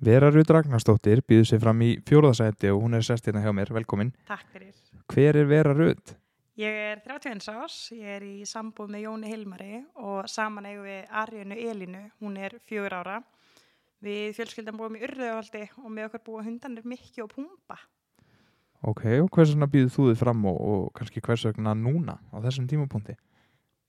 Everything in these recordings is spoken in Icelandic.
Vera Rut Ragnarstóttir býður sig fram í fjóruðasæti og hún er sest hérna hjá mér, velkomin. Takk fyrir. Hver er Vera Rut? Ég er 31 árs, ég er í sambúð með Jóni Hilmari og saman eigum við Arjunu Elinu, hún er fjögur ára. Við fjölskyldan búum í Urðuðvaldi og með okkur búa hundanir Mikki og Pumba. Ok, og hvers vegna býður þú þið fram og, og kannski hvers vegna núna á þessum tímapunkti?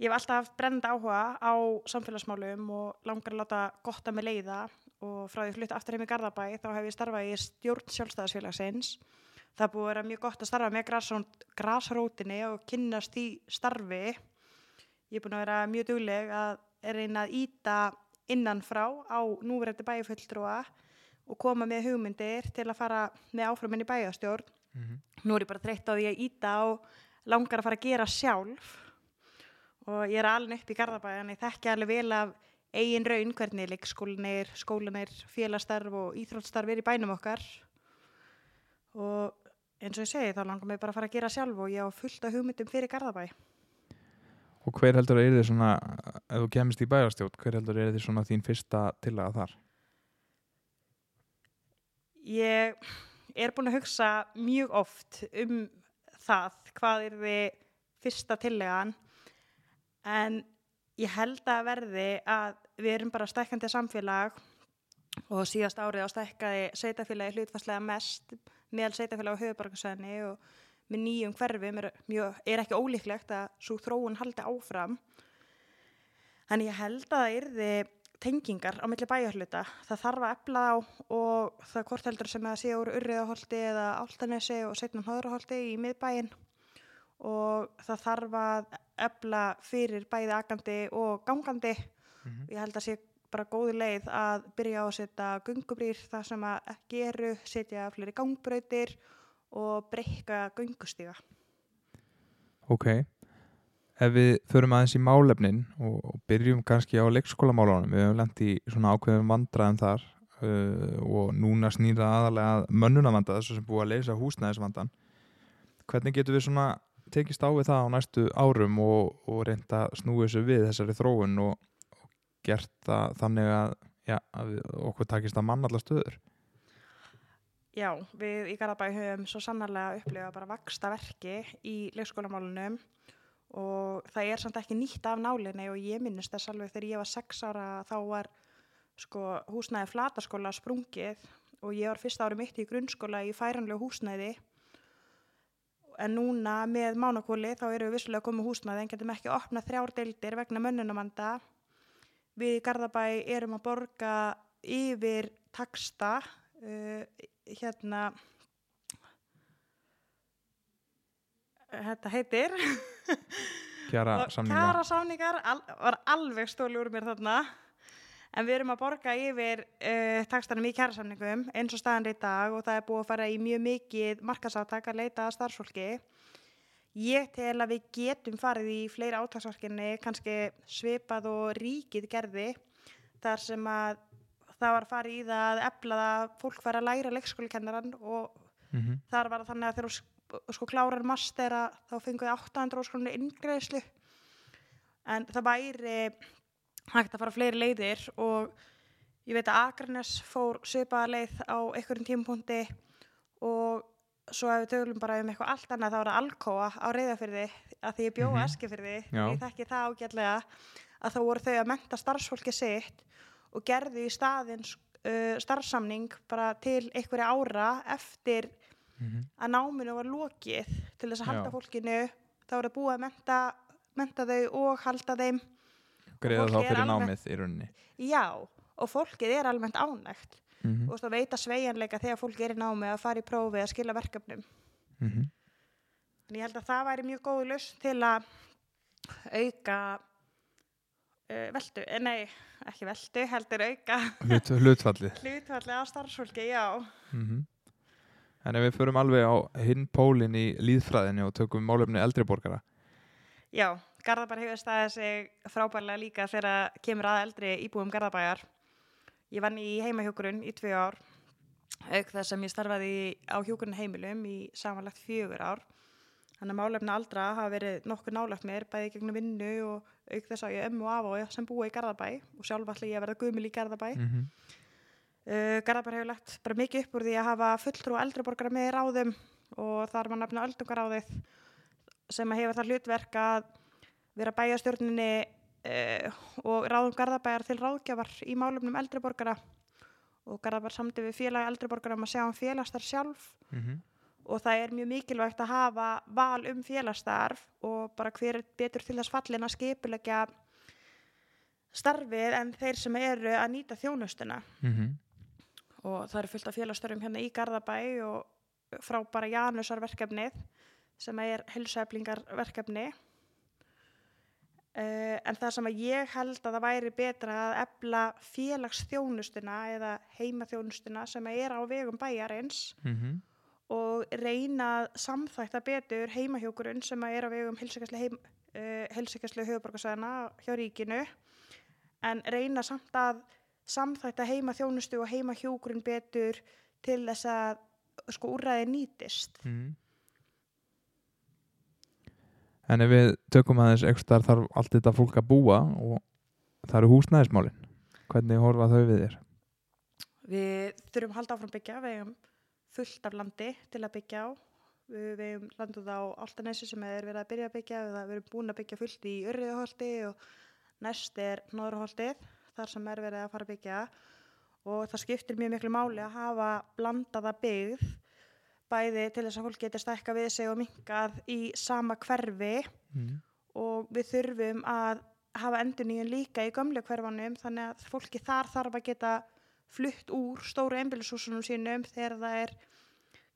Ég hef alltaf haft brend áhuga á samfélagsmálum og langar að láta gott að mig leiða og frá því flutt aftur heim í Garðabæ þá hef ég starfað í stjórn sjálfstæðisfélagsins. Það búið að vera mjög gott að starfa með grasrót, grasrótinni og kynnast í starfi. Ég er búin að vera mjög dugleg að reyna að íta innan frá á núverandi bæjufulltrúa og koma með hugmyndir til að fara með áframinni bæjastjórn. Mm -hmm. Nú er ég bara þreytt á því að íta og langar að fara að gera sjálf og ég er alveg upp í Garðabæ en ég þekki alveg vel af eigin raun hvernig leikskólanir, skólanir, félastarf og íþróttstarf er í bænum okkar og eins og ég segi þá langar mig bara að fara að gera sjálf og ég á fullt af hugmyndum fyrir Garðabæ. Og hver heldur að er þið svona, ef þú kemist í bæjarstjórn, hver heldur að er þið svona þín fyrsta tillaga þar? Ég er búin að hugsa mjög oft um það hvað er þið fyrsta tillagan en ég held að verði að við erum bara stækkandi samfélag og síðast árið á stækkaði sveitafélagi hlutfastlega mest meðal sveitafélagi á höfuborgarsæðinni og með nýjum hverfum er, mjög, er ekki ólíklegt að svo þróun haldi áfram. En ég held að það erði tengingar á milli bæjarhluta. Það þarf að efla á og það hvort heldur sem að sé úr urriðaholti eða áltanesi og setnum hóðraholti í miðbæin og það þarf að efla fyrir bæði agandi og gangandi. Mm -hmm. ég held að sé bara góði leið að byrja á að setja gungubrýr það sem að ekki eru setja fleiri gangbröytir og breyka gungustíga Ok. Ef við förum aðeins í málefnin og, og byrjum kannski á leikskólamálunum við hefum lendt í svona ákveðum vandraðum þar uh, og núna snýra aðalega mönnunavanda þess sem búið að leysa húsnæðisvandan hvernig getur við svona tekist á við það á næstu árum og, og reynda að snúi þessu við þessari þróun og, og gert það þannig að, ja, að okkur takist að manna alla stöður. Já, við í Garabæ höfum svo sannarlega upplifað bara vaksta verki í leikskólamálunum og það er samt ekki nýtt af nálinni og ég minnist þess alveg þegar ég var sex ára þá var sko húsnæði flataskóla sprungið og ég var fyrsta ári mitt í grunnskóla í færanlegu húsnæði en núna með mánakóli þá eru við vissulega komið húsnæði en getum ekki opnað þrjár deildir vegna mönnunamanda við í Garðabæ erum að borga yfir taksta uh, hérna þetta heitir. Kjara samningar Kjara samningar al, var alveg stóli úr mér þarna en við erum að borga yfir uh, takstanum í kjara samningum eins og staðan í dag og það er búið að fara í mjög mikið markasátak að leita að starfsfólki ég tel að við getum farið í fleiri átagsvarkinni kannski svipað og ríkið gerði þar sem að það var farið í það að efla það fólk var að læra leikskólikennaran og mm -hmm. þar var það þannig að þegar sko klárar mastera þá fenguði 800 skrona ingreðslu en það væri hægt að fara fleiri leiðir og ég veit að Akranes fór svipaða leið á einhverjum tímpunkti og svo ef við töglum bara um eitthvað allt annað þá er það alkoa á reyðafyrði að því ég bjóða mm -hmm. eskifyrði ég þekki það ágætlega að þá voru þau að menta starfsfólki sitt og gerði í staðin uh, starfsamning bara til einhverja ára eftir mm -hmm. að náminu var lokið til þess að halda Já. fólkinu þá er það búið að menta, menta þau og halda þeim Greiða þá fyrir námið í rauninni. Já, og fólkið er almennt ánægt. Mm -hmm. og þú veist að veita sveigjanleika þegar fólk er í námið að fara í prófi að skila verkefnum. Mm -hmm. en ég held að það væri mjög góð lust til að auka uh, veldu, eh, nei ekki veldu, heldur auka Hlut, hlutfallið. hlutfallið á starfsfólki, já. Mm -hmm. En ef við förum alveg á hinn pólinn í líðfræðinu og tökum málefni eldriborgara Já, Garðabær hefur staðið sig frábærlega líka þegar kemur að eldri íbúum Garðabæjar Ég vann í heimahjókurinn í tvö ár auk þess sem ég starfaði á hjókurinn heimilum í samanlagt fjögur ár Þannig að málefna aldra hafa verið nokkuð nálagt mér bæði gegnum vinnu og auk þess að ég ömmu af og sem búa í Garðabæ og sjálf allir ég að verða gumil í Garðabæ. Mm -hmm. Uh, Garðabær hefur lagt bara mikið upp úr því að hafa fulltrú eldri borgara með ráðum og þar má nefna öldungaráðið sem að hefur það hlutverk að vera bæjastjórninni uh, og ráðum Garðabæjar til ráðgjafar í málumnum eldri borgara. Og Garðabær samdi við félag eldri borgara um að sjá um félagstar sjálf. Mm og það er mjög mikilvægt að hafa val um félagsstarf og bara hver er betur til þess fallin að skipulegja starfið en þeir sem eru að nýta þjónustuna. -hmm. og það eru fullt af félagsstörfum hérna í Garðabæ og frá bara Janusarverkefnið sem er helseflingarverkefni uh, en það sem að ég held að það væri betra að ebla félagsþjónustuna eða heimaþjónustuna sem er á vegum bæjarins Mm og reyna að samþætta betur heimahjókurinn sem er á vegum heilsækjastlu heim, uh, heilsækjastlu höfuborgarsæðina hjá ríkinu en reyna samt að samþætta heimaþjónustu og heimahjókurinn betur til þess að sko úrræði nýtist. Mhm. En ef við tökum aðeins ekstar þarf allt þetta fólk að búa og það eru húsnæðismálin. Hvernig horfa þau við þér? Við þurfum halda áfram byggja, við hefum fullt af landi til að byggja á. Við, hefum landið á Altanesi sem er verið að byrja að byggja, við erum búin að byggja fullt í Urriðaholti og næst er Norðurholtið, þar sem er verið að fara að byggja og það skiptir mjög miklu máli að hafa blandaða byggð bæði til þess að fólk geti stækka við sig og minkað í sama hverfi Mm. og við þurfum að hafa endur nýjun líka í gömlu hverfanum þannig að fólki þar þarf að geta flutt úr stóru einbýlishúsunum sínum þegar það er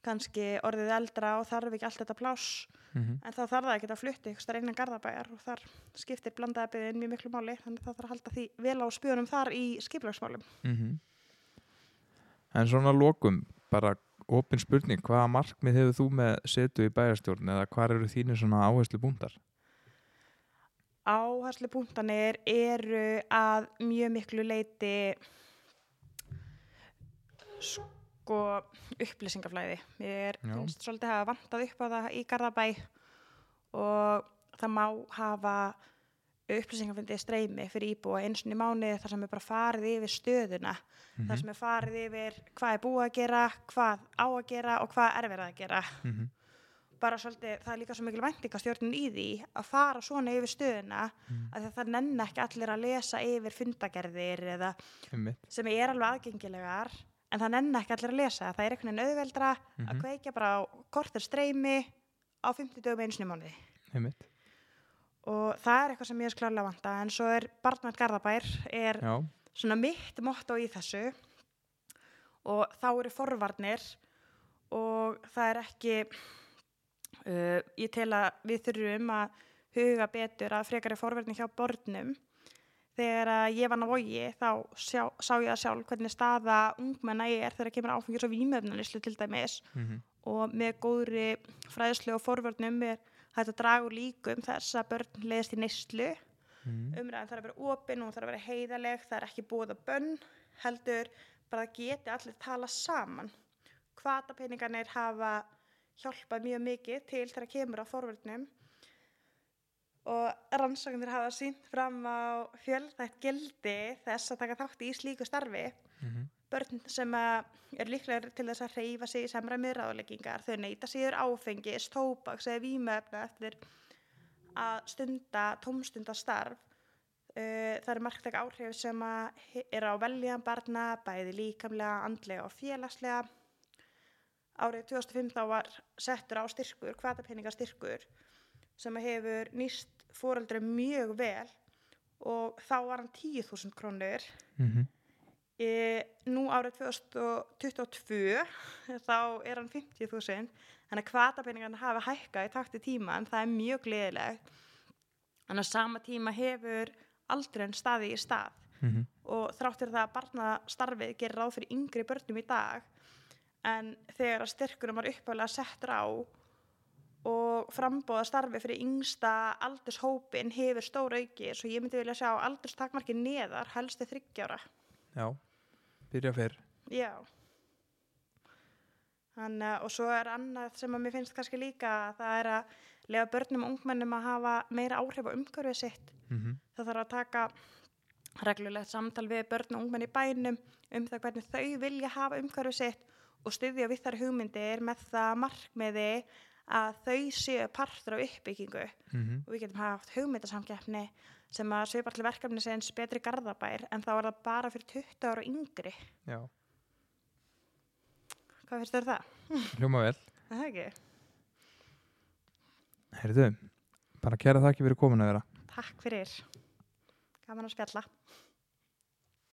kannski orðið eldra og þarf ekki allt þetta pláss Mm en þá þarf það ekki að flutti ykkur starf innan garðabæjar og þar skiptir blandaða byggðin mjög miklu máli þannig að það þarf að halda því vel á spjónum þar í skiplagsmálum. -hmm. En svona lokum, bara opin spurning, hvaða markmið hefur þú með setu í bæjarstjórn eða hvað eru þínir svona áherslu búndar? Áherslu punktanir eru að mjög miklu leiti sko upplýsingaflæði. Mér finnst svolítið hafa vantað upp á það í Garðabæ og það má hafa upplýsingafindi streymi fyrir íbúa eins og í mánuði þar sem er bara farið yfir stöðuna, Mhm. þar sem er farið yfir hvað er búið að gera, hvað á að gera og hvað er verið að gera. Mm bara svolítið, það er líka svo mikil væntingastjórnin í því að fara svona yfir stöðuna Mm. að það nenn ekki allir að lesa yfir fundagerðir eða -hmm. sem er alveg aðgengilegar en það nenn ekki allir að lesa, það er einhvern veginn auðveldra að Mhm. kveikja bara á kortir streymi á 50 dögum einu sinni í mánuði. Og það er eitthvað sem ég er klárlega vanta en svo er Barnvænt Garðabær er Já, svona mitt motto í þessu. Og þá eru forvarnir og það er ekki uh, ég tel að við þurfum að huga betur að frekari forvarnir hjá bornum þegar að ég var á vogi þá sjá, sá ég að sjálf hvernig staða ungmenna er þegar kemur áfengis og vímöfnulislu til dæmis. Mm og með góðri fræðslu og forvörnum er hægt að draga úr líkum þess að börn leiðist í neyslu. -hmm. umræðan þarf að vera opin og þarf að vera heiðaleg það er ekki búið að bönn heldur bara að geti allir tala saman. Hvatapeningarnir hafa hjálpað mjög mikið til þegar kemur á forvörnum. Og rannsóknir hafa sínt fram á fjölþætt gildi þess að taka þátt í slíku starfi. Mhm. Börn sem er líklega til þess að reyfa sig í samræmið ráðleggingar. Þau neyta síður áfengis, tóbaks eða vímöfna eftir að stunda tómstundastarf. Uh, það er marktæk áhrif sem eru á veljan barna bæði líkamlega, andlega og félagslega. Árið 2005 þá var settur á styrkur, kvatapeningastyrkur sem hefur nýst fóreldri mjög vel og þá var hann 10.000 krónur. Mm E, nú árið 2022 þá er hann 50.000 þannig að kvatapenningarna hafa hækkað í takti tíma en það er mjög gleðilegt. Þannig að sama tíma hefur aldrei en staði í stað. -hmm. og þráttur það að barnastarfið gerir ráð fyrir yngri börnum í dag en þegar að styrkunum var uppálega settur á og frambóða starfi fyrir yngsta aldurshópin hefur stór auki svo ég myndi vilja sjá aldurstakmarki neðar helstu þryggjára Já, byrja fyrr Já. Þannig að, og svo er annað sem að mér finnst kannski líka að það er að lega börnum og ungmennum að hafa meira áhrif á umhverfið sitt. mm -hmm. Það þarf að taka reglulegt samtal við börn og ungmenn í bænum um það hvernig þau vilja hafa umhverju sitt og styðja við þar hugmyndir með það markmiði að þau séu partur af uppbyggingu mm og við getum haft hugmyndasamkeppni sem að svipar til verkefni sem betri garðabær en þá er það bara fyrir 20 ára yngri. Já, Hvað finnst þér það? hljóma vel Er Það ekki. Heyrðu, bara kæra þakki fyrir komin að vera Takk fyrir. Gaman að spjalla.